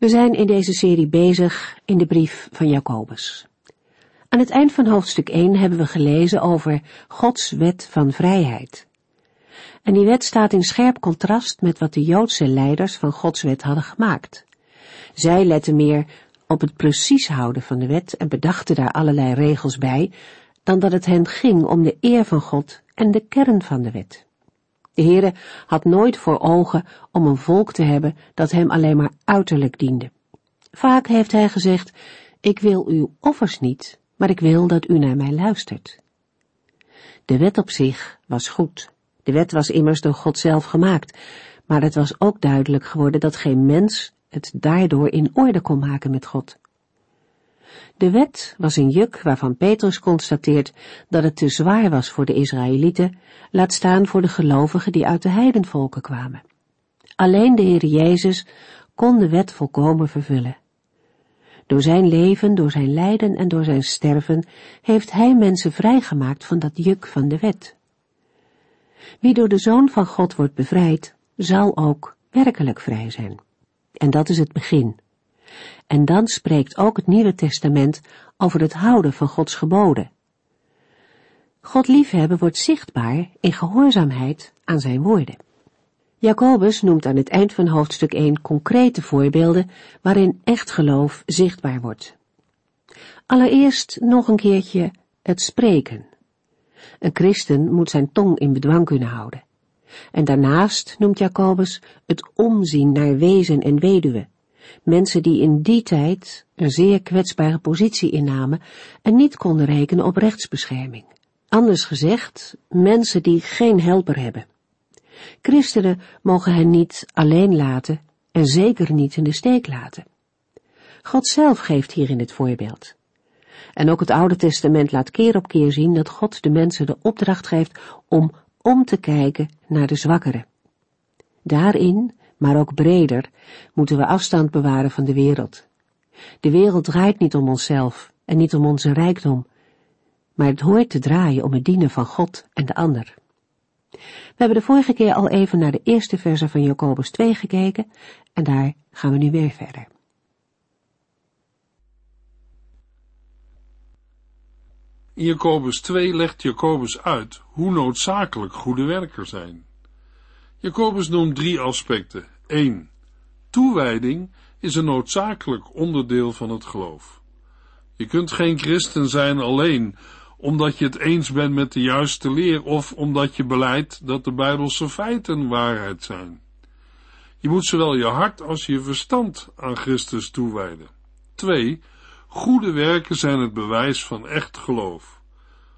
We zijn in deze serie bezig in de brief van Jacobus. Aan het eind van hoofdstuk 1 hebben we gelezen over Gods wet van vrijheid. En die wet staat in scherp contrast met wat de Joodse leiders van Gods wet hadden gemaakt. Zij letten meer op het precies houden van de wet en bedachten daar allerlei regels bij, dan dat het hen ging om de eer van God en de kern van de wet. De Heere had nooit voor ogen om een volk te hebben dat hem alleen maar uiterlijk diende. Vaak heeft hij gezegd, ik wil uw offers niet, maar ik wil dat u naar mij luistert. De wet op zich was goed. De wet was immers door God zelf gemaakt, maar het was ook duidelijk geworden dat geen mens het daardoor in orde kon maken met God. De wet was een juk waarvan Petrus constateert dat het te zwaar was voor de Israëlieten, laat staan voor de gelovigen die uit de heidenvolken kwamen. Alleen de Heer Jezus kon de wet volkomen vervullen. Door zijn leven, door zijn lijden en door zijn sterven heeft hij mensen vrijgemaakt van dat juk van de wet. Wie door de Zoon van God wordt bevrijd, zal ook werkelijk vrij zijn. En dat is het begin. En dan spreekt ook het Nieuwe Testament over het houden van Gods geboden. God liefhebben wordt zichtbaar in gehoorzaamheid aan zijn woorden. Jacobus noemt aan het eind van hoofdstuk 1 concrete voorbeelden waarin echt geloof zichtbaar wordt. Allereerst nog een keertje het spreken. Een christen moet zijn tong in bedwang kunnen houden. En daarnaast noemt Jacobus het omzien naar wezen en weduwe, mensen die in die tijd een zeer kwetsbare positie innamen en niet konden rekenen op rechtsbescherming. Anders gezegd, mensen die geen helper hebben. Christenen mogen hen niet alleen laten en zeker niet in de steek laten. God zelf geeft hierin het voorbeeld. En ook het Oude Testament laat keer op keer zien dat God de mensen de opdracht geeft om om te kijken naar de zwakkeren. Daarin maar ook breder, moeten we afstand bewaren van de wereld. De wereld draait niet om onszelf en niet om onze rijkdom, maar het hoort te draaien om het dienen van God en de ander. We hebben de vorige keer al even naar de eerste verse van Jacobus 2 gekeken en daar gaan we nu weer verder. In Jacobus 2 legt Jacobus uit hoe noodzakelijk goede werkers zijn. Jacobus noemt drie aspecten. 1. Toewijding is een noodzakelijk onderdeel van het geloof. Je kunt geen christen zijn alleen omdat je het eens bent met de juiste leer of omdat je beleidt dat de Bijbelse feiten waarheid zijn. Je moet zowel je hart als je verstand aan Christus toewijden. 2. Goede werken zijn het bewijs van echt geloof.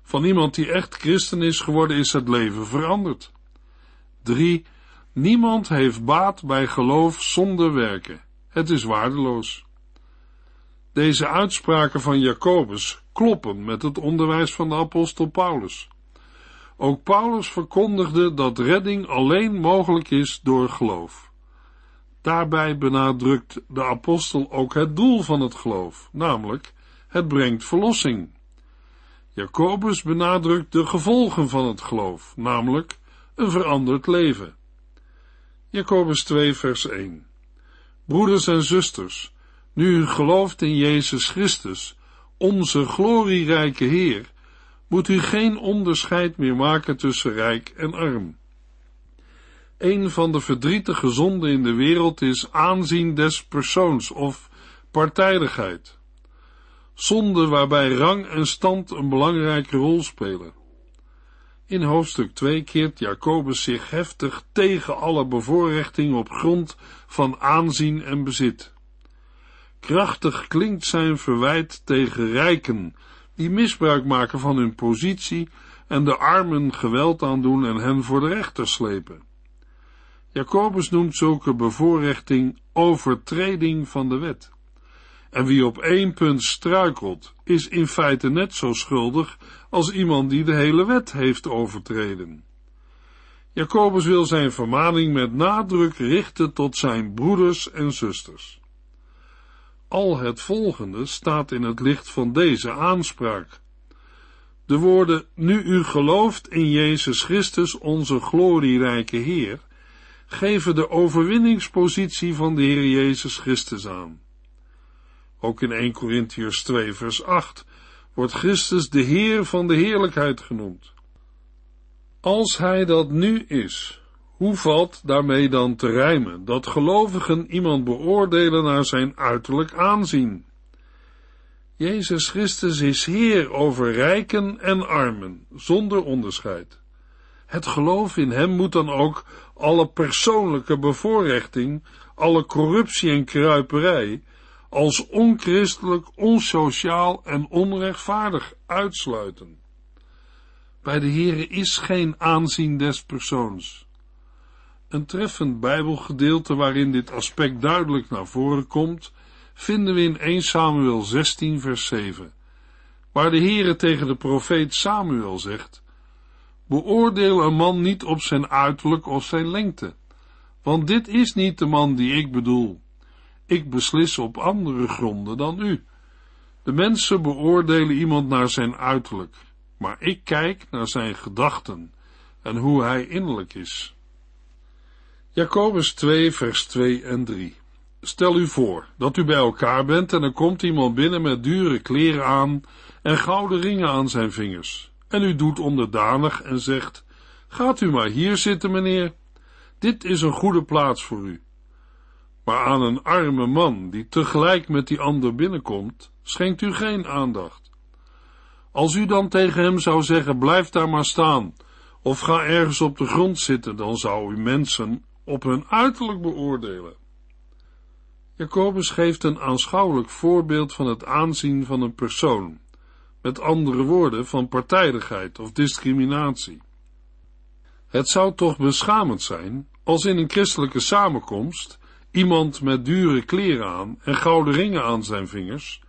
Van iemand die echt christen is geworden is het leven veranderd. 3. Niemand heeft baat bij geloof zonder werken. Het is waardeloos. Deze uitspraken van Jacobus kloppen met het onderwijs van de apostel Paulus. Ook Paulus verkondigde dat redding alleen mogelijk is door geloof. Daarbij benadrukt de apostel ook het doel van het geloof, namelijk het brengt verlossing. Jacobus benadrukt de gevolgen van het geloof, namelijk een veranderd leven. Jacobus 2, vers 1. Broeders en zusters, nu u gelooft in Jezus Christus, onze glorierijke Heer, moet u geen onderscheid meer maken tussen rijk en arm. Een van de verdrietige zonden in de wereld is aanzien des persoons of partijdigheid. Zonde waarbij rang en stand een belangrijke rol spelen. In hoofdstuk 2 keert Jacobus zich heftig tegen alle bevoorrechting op grond van aanzien en bezit. Krachtig klinkt zijn verwijt tegen rijken, die misbruik maken van hun positie en de armen geweld aandoen en hen voor de rechter slepen. Jacobus noemt zulke bevoorrechting overtreding van de wet. En wie op één punt struikelt, is in feite net zo schuldig als iemand die de hele wet heeft overtreden. Jacobus wil zijn vermaning met nadruk richten tot zijn broeders en zusters. Al het volgende staat in het licht van deze aanspraak. De woorden, nu u gelooft in Jezus Christus, onze glorierijke Heer, geven de overwinningspositie van de Heer Jezus Christus aan. Ook in 1 Corinthians 2 vers 8 wordt Christus de Heer van de heerlijkheid genoemd. Als hij dat nu is, hoe valt daarmee dan te rijmen dat gelovigen iemand beoordelen naar zijn uiterlijk aanzien? Jezus Christus is Heer over rijken en armen, zonder onderscheid. Het geloof in Hem moet dan ook alle persoonlijke bevoorrechting, alle corruptie en kruiperij, als onchristelijk, onsociaal en onrechtvaardig uitsluiten. Bij de Heere is geen aanzien des persoons. Een treffend Bijbelgedeelte waarin dit aspect duidelijk naar voren komt, vinden we in 1 Samuel 16 vers 7, waar de Heere tegen de profeet Samuel zegt, Beoordeel een man niet op zijn uiterlijk of zijn lengte, want dit is niet de man die ik bedoel. Ik beslis op andere gronden dan u. De mensen beoordelen iemand naar zijn uiterlijk, maar ik kijk naar zijn gedachten en hoe hij innerlijk is. Jacobus 2 vers 2 en 3 Stel u voor dat u bij elkaar bent en er komt iemand binnen met dure kleren aan en gouden ringen aan zijn vingers. En u doet onderdanig en zegt, gaat u maar hier zitten, meneer. Dit is een goede plaats voor u. Maar aan een arme man die tegelijk met die ander binnenkomt, schenkt u geen aandacht. Als u dan tegen hem zou zeggen, blijf daar maar staan, of ga ergens op de grond zitten, dan zou u mensen op hun uiterlijk beoordelen. Jacobus geeft een aanschouwelijk voorbeeld van het aanzien van een persoon, met andere woorden van partijdigheid of discriminatie. Het zou toch beschamend zijn als in een christelijke samenkomst iemand met dure kleren aan en gouden ringen aan zijn vingers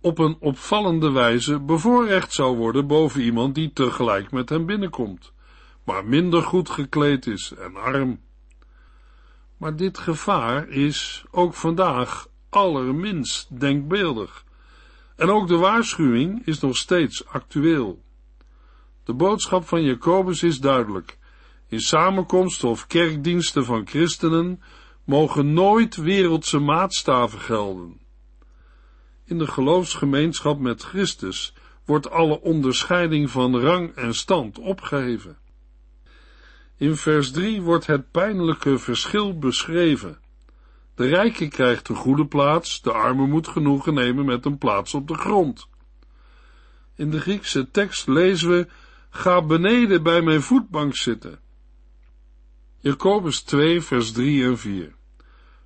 op een opvallende wijze bevoorrecht zou worden boven iemand die tegelijk met hem binnenkomt, maar minder goed gekleed is en arm. Maar dit gevaar is ook vandaag allerminst denkbeeldig. En ook de waarschuwing is nog steeds actueel. De boodschap van Jacobus is duidelijk. In samenkomsten of kerkdiensten van christenen mogen nooit wereldse maatstaven gelden. In de geloofsgemeenschap met Christus wordt alle onderscheiding van rang en stand opgeheven. In vers 3 wordt het pijnlijke verschil beschreven. De rijke krijgt een goede plaats, de arme moet genoegen nemen met een plaats op de grond. In de Griekse tekst lezen we, ga beneden bij mijn voetbank zitten. Jacobus 2 vers 3 en 4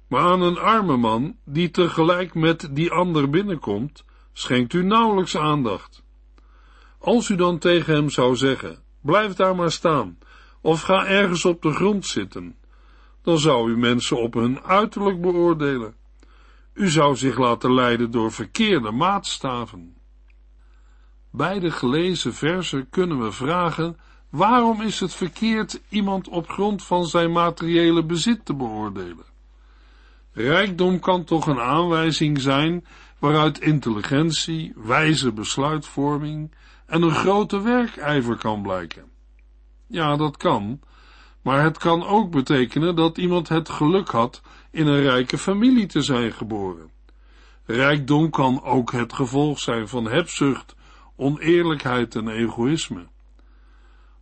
Maar aan een arme man, die tegelijk met die ander binnenkomt, schenkt u nauwelijks aandacht. Als u dan tegen hem zou zeggen, blijf daar maar staan, of ga ergens op de grond zitten, dan zou u mensen op hun uiterlijk beoordelen. U zou zich laten leiden door verkeerde maatstaven. Bij de gelezen versen kunnen we vragen, waarom is het verkeerd iemand op grond van zijn materiële bezit te beoordelen? Rijkdom kan toch een aanwijzing zijn waaruit intelligentie, wijze besluitvorming en een grote werkijver kan blijken. Ja, dat kan. Maar het kan ook betekenen dat iemand het geluk had in een rijke familie te zijn geboren. Rijkdom kan ook het gevolg zijn van hebzucht, oneerlijkheid en egoïsme.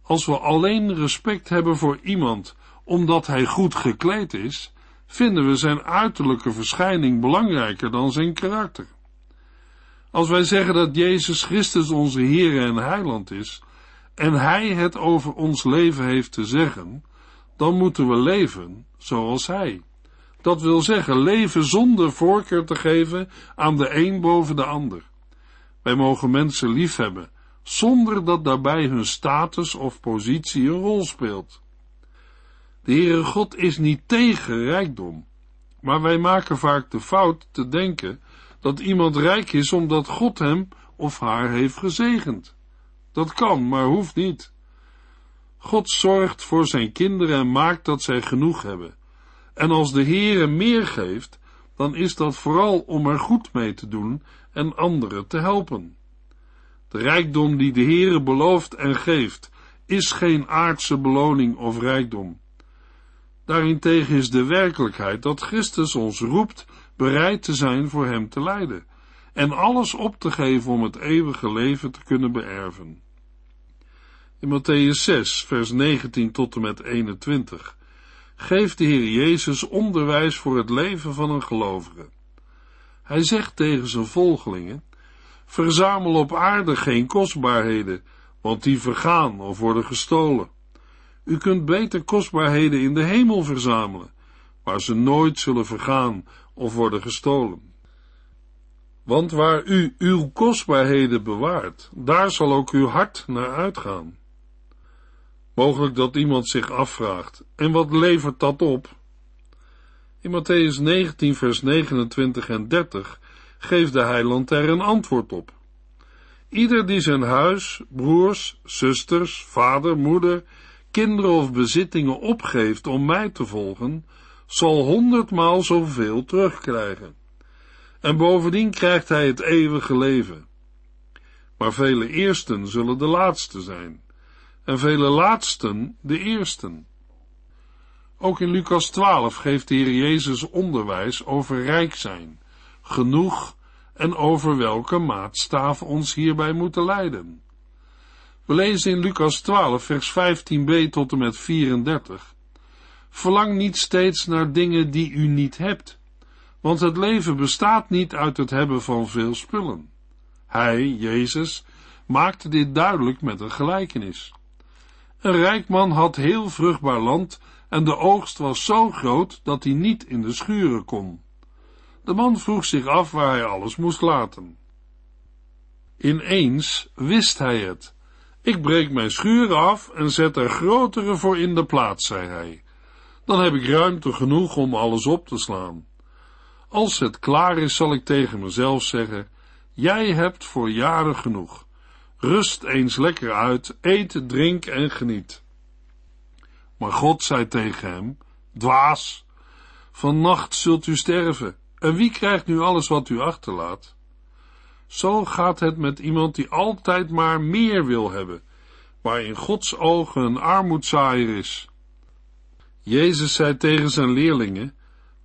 Als we alleen respect hebben voor iemand omdat hij goed gekleed is, vinden we zijn uiterlijke verschijning belangrijker dan zijn karakter. Als wij zeggen dat Jezus Christus onze Heer en Heiland is, en Hij het over ons leven heeft te zeggen, dan moeten we leven zoals Hij. Dat wil zeggen, leven zonder voorkeur te geven aan de een boven de ander. Wij mogen mensen liefhebben, zonder dat daarbij hun status of positie een rol speelt. De Heere God is niet tegen rijkdom, maar wij maken vaak de fout te denken dat iemand rijk is omdat God hem of haar heeft gezegend. Dat kan, maar hoeft niet. God zorgt voor zijn kinderen en maakt dat zij genoeg hebben. En als de Heere meer geeft, dan is dat vooral om er goed mee te doen en anderen te helpen. De rijkdom die de Heere belooft en geeft, is geen aardse beloning of rijkdom. Daarentegen is de werkelijkheid dat Christus ons roept bereid te zijn voor hem te lijden en alles op te geven om het eeuwige leven te kunnen beërven. In Matthäus 6, vers 19 tot en met 21 geeft de Heer Jezus onderwijs voor het leven van een gelovige. Hij zegt tegen zijn volgelingen, verzamel op aarde geen kostbaarheden, want die vergaan of worden gestolen. U kunt beter kostbaarheden in de hemel verzamelen, waar ze nooit zullen vergaan of worden gestolen. Want waar u uw kostbaarheden bewaart, daar zal ook uw hart naar uitgaan. Mogelijk dat iemand zich afvraagt, en wat levert dat op? In Matthäus 19, vers 29 en 30 geeft de heiland er een antwoord op. Ieder die zijn huis, broers, zusters, vader, moeder, kinderen of bezittingen opgeeft om mij te volgen, zal honderdmaal zoveel terugkrijgen. En bovendien krijgt hij het eeuwige leven. Maar vele eersten zullen de laatste zijn, en vele laatsten de eersten. Ook in Lucas 12 geeft de Heer Jezus onderwijs over rijk zijn, genoeg en over welke maatstaaf ons hierbij moeten leiden. We lezen in Lucas 12, vers 15b tot en met 34. Verlang niet steeds naar dingen die u niet hebt, want het leven bestaat niet uit het hebben van veel spullen. Hij, Jezus, maakte dit duidelijk met een gelijkenis. Een rijk man had heel vruchtbaar land en de oogst was zo groot dat hij niet in de schuren kon. De man vroeg zich af waar hij alles moest laten. Ineens wist hij het. Ik breek mijn schuren af en zet er grotere voor in de plaats, zei hij. Dan heb ik ruimte genoeg om alles op te slaan. Als het klaar is, zal ik tegen mezelf zeggen: Jij hebt voor jaren genoeg. Rust eens lekker uit, eet, drink en geniet. Maar God zei tegen hem: Dwaas, vannacht zult u sterven. En wie krijgt nu alles wat u achterlaat? Zo gaat het met iemand die altijd maar meer wil hebben, waar in Gods ogen een armoedzaaier is. Jezus zei tegen zijn leerlingen: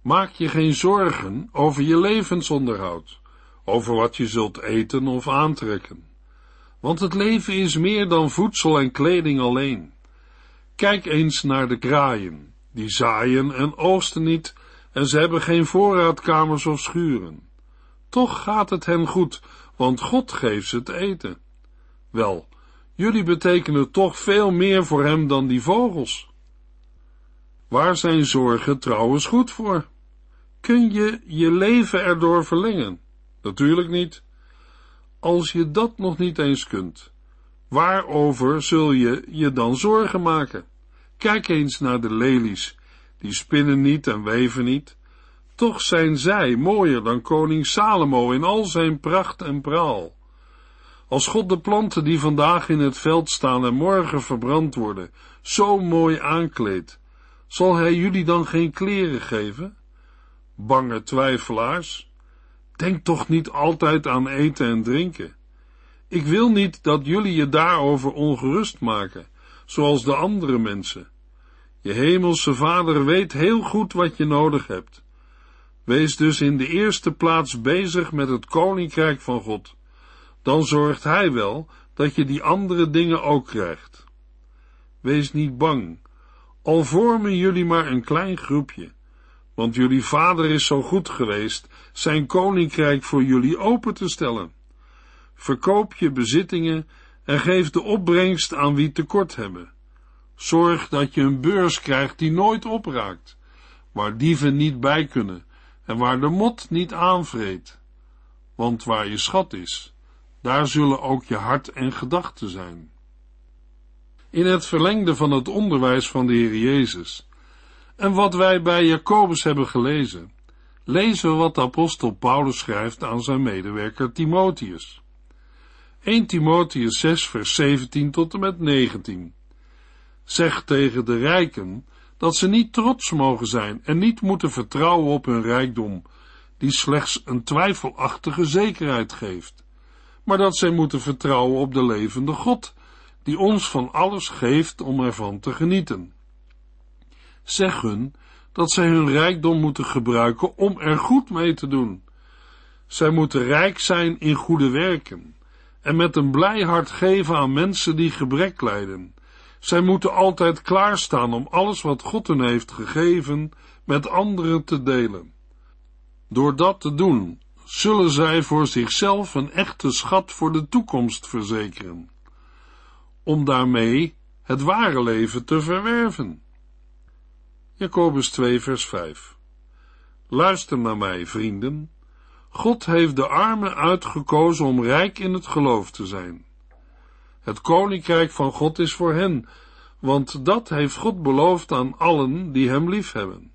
Maak je geen zorgen over je levensonderhoud, over wat je zult eten of aantrekken. Want het leven is meer dan voedsel en kleding alleen. Kijk eens naar de kraaien, die zaaien en oogsten niet, en ze hebben geen voorraadkamers of schuren. Toch gaat het hen goed, want God geeft ze te eten. Wel, jullie betekenen toch veel meer voor hem dan die vogels. Waar zijn zorgen trouwens goed voor? Kun je je leven erdoor verlengen? Natuurlijk niet. Als je dat nog niet eens kunt, waarover zul je je dan zorgen maken? Kijk eens naar de lelies, die spinnen niet en weven niet. Toch zijn zij mooier dan koning Salomo in al zijn pracht en praal. Als God de planten die vandaag in het veld staan en morgen verbrand worden, zo mooi aankleedt, zal hij jullie dan geen kleren geven? Bange twijfelaars, denk toch niet altijd aan eten en drinken. Ik wil niet dat jullie je daarover ongerust maken, zoals de andere mensen. Je hemelse vader weet heel goed wat je nodig hebt. Wees dus in de eerste plaats bezig met het koninkrijk van God. Dan zorgt hij wel dat je die andere dingen ook krijgt. Wees niet bang, al vormen jullie maar een klein groepje, want jullie vader is zo goed geweest zijn koninkrijk voor jullie open te stellen. Verkoop je bezittingen en geef de opbrengst aan wie tekort hebben. Zorg dat je een beurs krijgt die nooit opraakt, waar dieven niet bij kunnen en waar de mot niet aanvreet. Want waar je schat is, daar zullen ook je hart en gedachten zijn. In het verlengde van het onderwijs van de Heer Jezus en wat wij bij Jacobus hebben gelezen, lezen we wat de apostel Paulus schrijft aan zijn medewerker Timotheus. 1 Timotheus 6 vers 17 tot en met 19. Zeg tegen de rijken dat ze niet trots mogen zijn en niet moeten vertrouwen op hun rijkdom, die slechts een twijfelachtige zekerheid geeft, maar dat zij moeten vertrouwen op de levende God, die ons van alles geeft om ervan te genieten. Zeg hun dat zij hun rijkdom moeten gebruiken om er goed mee te doen. Zij moeten rijk zijn in goede werken en met een blij hart geven aan mensen die gebrek lijden. Zij moeten altijd klaarstaan om alles wat God hun heeft gegeven met anderen te delen. Door dat te doen, zullen zij voor zichzelf een echte schat voor de toekomst verzekeren, om daarmee het ware leven te verwerven. Jacobus 2 vers 5 Luister naar mij, vrienden. God heeft de armen uitgekozen om rijk in het geloof te zijn. Het koninkrijk van God is voor hen, want dat heeft God beloofd aan allen die hem liefhebben.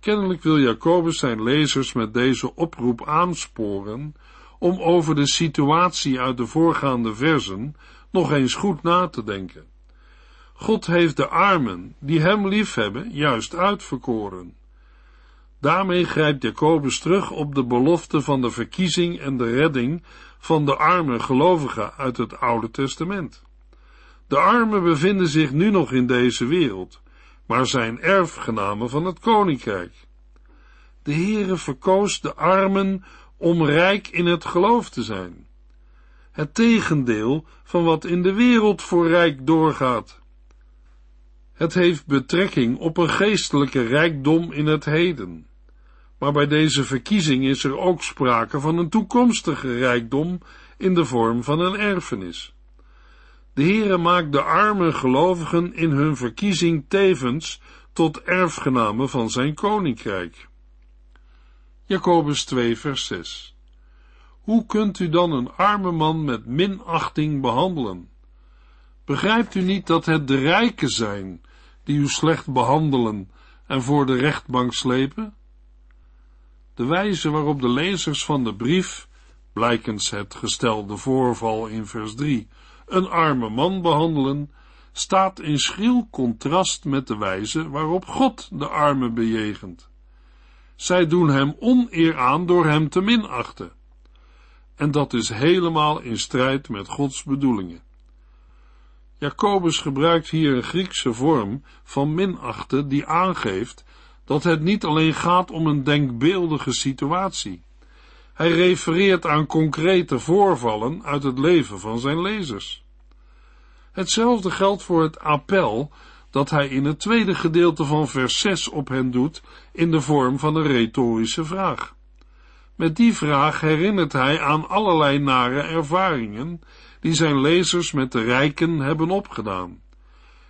Kennelijk wil Jacobus zijn lezers met deze oproep aansporen om over de situatie uit de voorgaande versen nog eens goed na te denken. God heeft de armen, die hem liefhebben, juist uitverkoren. Daarmee grijpt Jacobus terug op de belofte van de verkiezing en de redding van de arme gelovigen uit het Oude Testament. De armen bevinden zich nu nog in deze wereld, maar zijn erfgenamen van het koninkrijk. De Heere verkoos de armen om rijk in het geloof te zijn. Het tegendeel van wat in de wereld voor rijk doorgaat. Het heeft betrekking op een geestelijke rijkdom in het heden. Maar bij deze verkiezing is er ook sprake van een toekomstige rijkdom in de vorm van een erfenis. De Heere maakt de arme gelovigen in hun verkiezing tevens tot erfgenamen van zijn koninkrijk. Jacobus 2 vers 6 Hoe kunt u dan een arme man met minachting behandelen? Begrijpt u niet dat het de rijken zijn die u slecht behandelen en voor de rechtbank slepen? De wijze waarop de lezers van de brief, blijkens het gestelde voorval in vers 3, een arme man behandelen, staat in schril contrast met de wijze waarop God de arme bejegent. Zij doen hem oneer aan door hem te minachten. En dat is helemaal in strijd met Gods bedoelingen. Jacobus gebruikt hier een Griekse vorm van minachten die aangeeft dat het niet alleen gaat om een denkbeeldige situatie. Hij refereert aan concrete voorvallen uit het leven van zijn lezers. Hetzelfde geldt voor het appel dat hij in het tweede gedeelte van vers 6 op hen doet in de vorm van een retorische vraag. Met die vraag herinnert hij aan allerlei nare ervaringen die zijn lezers met de rijken hebben opgedaan.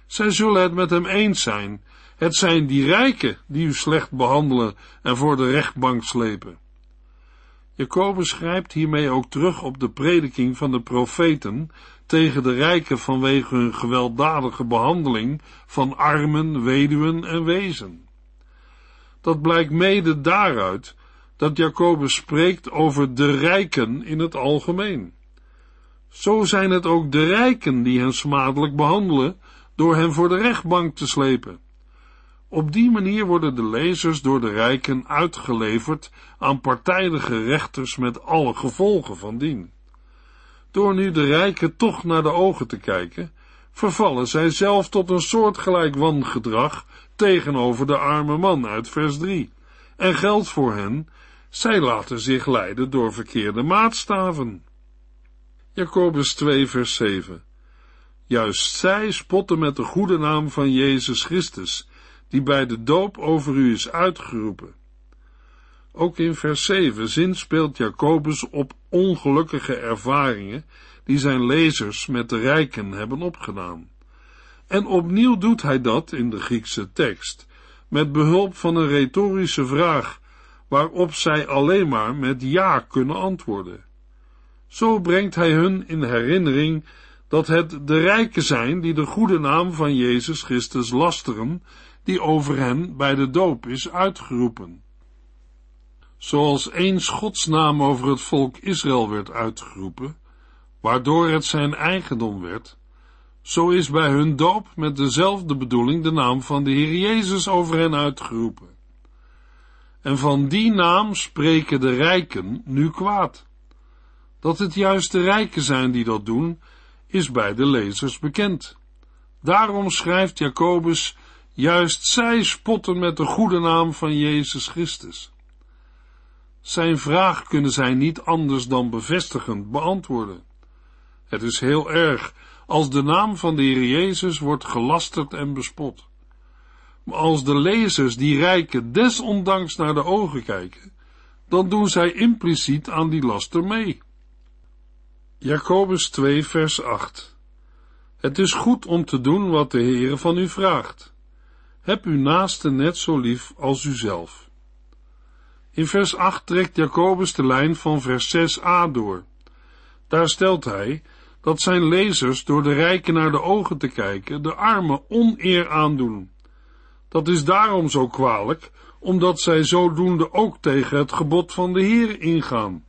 Zij zullen het met hem eens zijn. Het zijn die rijken die u slecht behandelen en voor de rechtbank slepen. Jacobus schrijft hiermee ook terug op de prediking van de profeten tegen de rijken vanwege hun gewelddadige behandeling van armen, weduwen en wezen. Dat blijkt mede daaruit dat Jacobus spreekt over de rijken in het algemeen. Zo zijn het ook de rijken die hen smadelijk behandelen door hen voor de rechtbank te slepen. Op die manier worden de lezers door de rijken uitgeleverd aan partijdige rechters met alle gevolgen van dien. Door nu de rijken toch naar de ogen te kijken, vervallen zij zelf tot een soortgelijk wangedrag tegenover de arme man uit vers 3. En geldt voor hen, zij laten zich leiden door verkeerde maatstaven. Jacobus 2 vers 7 Juist zij spotten met de goede naam van Jezus Christus, die bij de doop over u is uitgeroepen. Ook in vers 7 zinspeelt Jacobus op ongelukkige ervaringen die zijn lezers met de rijken hebben opgedaan. En opnieuw doet hij dat in de Griekse tekst, met behulp van een retorische vraag, waarop zij alleen maar met ja kunnen antwoorden. Zo brengt hij hun in herinnering dat het de rijken zijn die de goede naam van Jezus Christus lasteren, die over hen bij de doop is uitgeroepen. zoals eens Gods naam over het volk Israël werd uitgeroepen, waardoor het zijn eigendom werd, zo is bij hun doop met dezelfde bedoeling de naam van de Heer Jezus over hen uitgeroepen. En van die naam spreken de rijken nu kwaad. Dat het juist de rijken zijn die dat doen, is bij de lezers bekend. Daarom schrijft Jacobus, juist zij spotten met de goede naam van Jezus Christus. Zijn vraag kunnen zij niet anders dan bevestigend beantwoorden. Het is heel erg als de naam van de Heer Jezus wordt gelasterd en bespot. Maar als de lezers die rijken desondanks naar de ogen kijken, dan doen zij impliciet aan die laster mee. Jacobus 2 vers 8 Het is goed om te doen wat de Heere van u vraagt. Heb uw naaste net zo lief als uzelf. In vers 8 trekt Jacobus de lijn van vers 6a door. Daar stelt hij dat zijn lezers door de rijken naar de ogen te kijken de armen oneer aandoen. Dat is daarom zo kwalijk, omdat zij zodoende ook tegen het gebod van de Heer ingaan.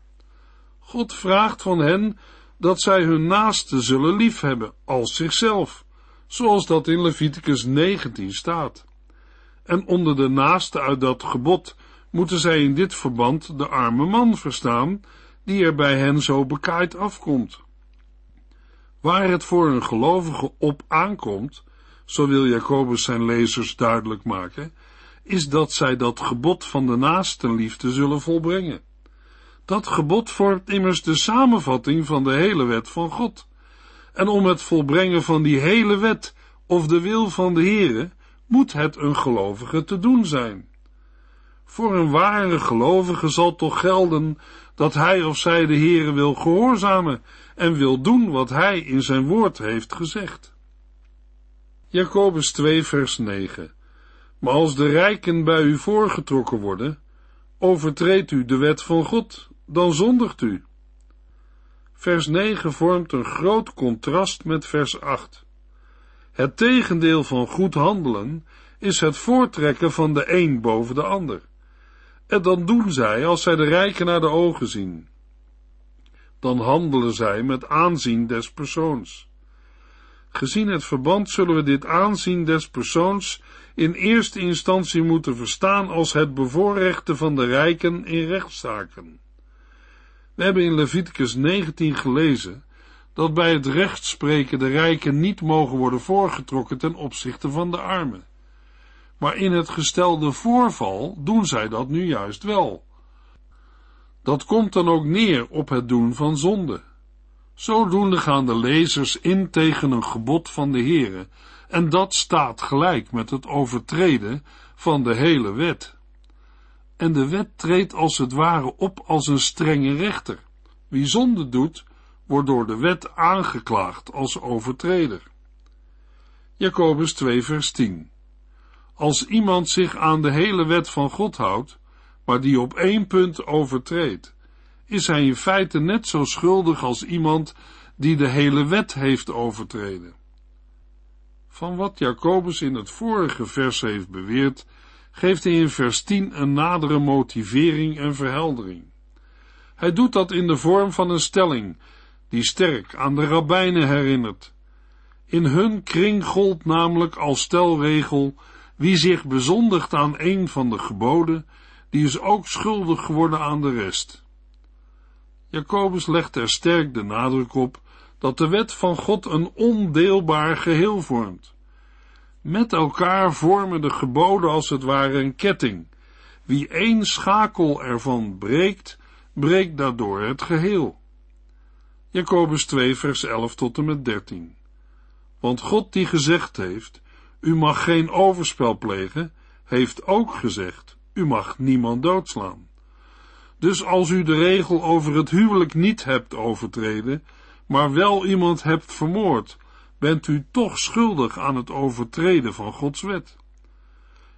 God vraagt van hen dat zij hun naaste zullen liefhebben als zichzelf, zoals dat in Leviticus 19 staat. En onder de naaste uit dat gebod moeten zij in dit verband de arme man verstaan, die er bij hen zo bekaaid afkomt. Waar het voor een gelovige op aankomt, zo wil Jacobus zijn lezers duidelijk maken, is dat zij dat gebod van de naastenliefde zullen volbrengen. Dat gebod vormt immers de samenvatting van de hele wet van God. En om het volbrengen van die hele wet of de wil van de Heere, moet het een gelovige te doen zijn. Voor een ware gelovige zal toch gelden dat hij of zij de Heere wil gehoorzamen en wil doen wat hij in zijn woord heeft gezegd. Jacobus 2 vers 9 Maar als de rijken bij u voorgetrokken worden, overtreedt u de wet van God, dan zondigt u. Vers 9 vormt een groot contrast met vers 8. Het tegendeel van goed handelen is het voortrekken van de een boven de ander. En dan doen zij als zij de rijken naar de ogen zien. Dan handelen zij met aanzien des persoons. Gezien het verband zullen we dit aanzien des persoons in eerste instantie moeten verstaan als het bevoorrechte van de rijken in rechtszaken. We hebben in Leviticus 19 gelezen dat bij het rechtspreken de rijken niet mogen worden voorgetrokken ten opzichte van de armen. Maar in het gestelde voorval doen zij dat nu juist wel. Dat komt dan ook neer op het doen van zonde. Zodoende gaan de lezers in tegen een gebod van de Heere, en dat staat gelijk met het overtreden van de hele wet. En de wet treedt als het ware op als een strenge rechter. Wie zonde doet, wordt door de wet aangeklaagd als overtreder. Jacobus 2 vers 10 Als iemand zich aan de hele wet van God houdt, maar die op één punt overtreedt, is hij in feite net zo schuldig als iemand die de hele wet heeft overtreden. Van wat Jacobus in het vorige vers heeft beweerd, geeft hij in vers 10 een nadere motivering en verheldering. Hij doet dat in de vorm van een stelling, die sterk aan de rabbijnen herinnert. In hun kring gold namelijk als stelregel, wie zich bezondigt aan een van de geboden, die is ook schuldig geworden aan de rest. Jacobus legt er sterk de nadruk op dat de wet van God een ondeelbaar geheel vormt. Met elkaar vormen de geboden als het ware een ketting. Wie één schakel ervan breekt, breekt daardoor het geheel. Jacobus 2 vers 11 tot en met 13. Want God die gezegd heeft, u mag geen overspel plegen, heeft ook gezegd, u mag niemand doodslaan. Dus als u de regel over het huwelijk niet hebt overtreden, maar wel iemand hebt vermoord, bent u toch schuldig aan het overtreden van Gods wet.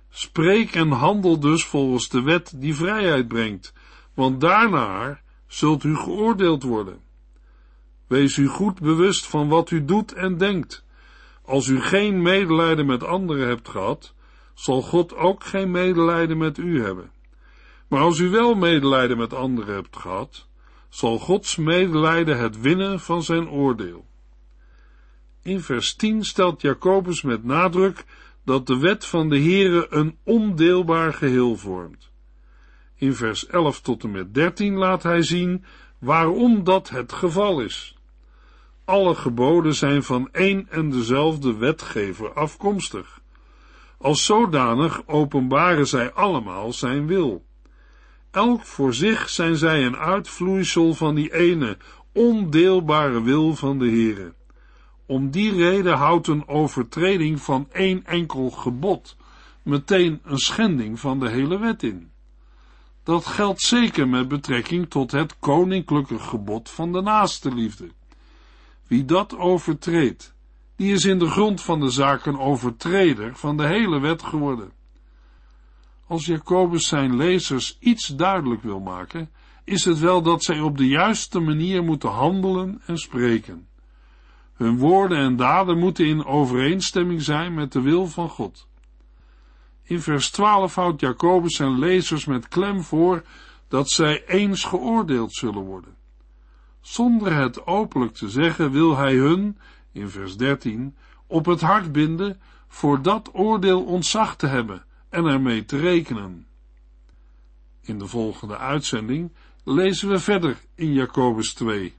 Spreek en handel dus volgens de wet die vrijheid brengt, want daarna zult u geoordeeld worden. Wees u goed bewust van wat u doet en denkt. Als u geen medelijden met anderen hebt gehad, zal God ook geen medelijden met u hebben. Maar als u wel medelijden met anderen hebt gehad, zal Gods medelijden het winnen van zijn oordeel. In vers 10 stelt Jacobus met nadruk dat de wet van de Heere een ondeelbaar geheel vormt. In vers 11 tot en met 13 laat hij zien waarom dat het geval is. Alle geboden zijn van één en dezelfde wetgever afkomstig. Als zodanig openbaren zij allemaal zijn wil. Elk voor zich zijn zij een uitvloeisel van die ene, ondeelbare wil van de Heere. Om die reden houdt een overtreding van één enkel gebod meteen een schending van de hele wet in. Dat geldt zeker met betrekking tot het koninklijke gebod van de naaste liefde. Wie dat overtreedt, die is in de grond van de zaak een overtreder van de hele wet geworden. Als Jacobus zijn lezers iets duidelijk wil maken, is het wel dat zij op de juiste manier moeten handelen en spreken. Hun woorden en daden moeten in overeenstemming zijn met de wil van God. In vers 12 houdt Jacobus zijn lezers met klem voor dat zij eens geoordeeld zullen worden. Zonder het openlijk te zeggen wil hij hun, in vers 13, op het hart binden voor dat oordeel ontzag te hebben en ermee te rekenen. In de volgende uitzending lezen we verder in Jacobus 2.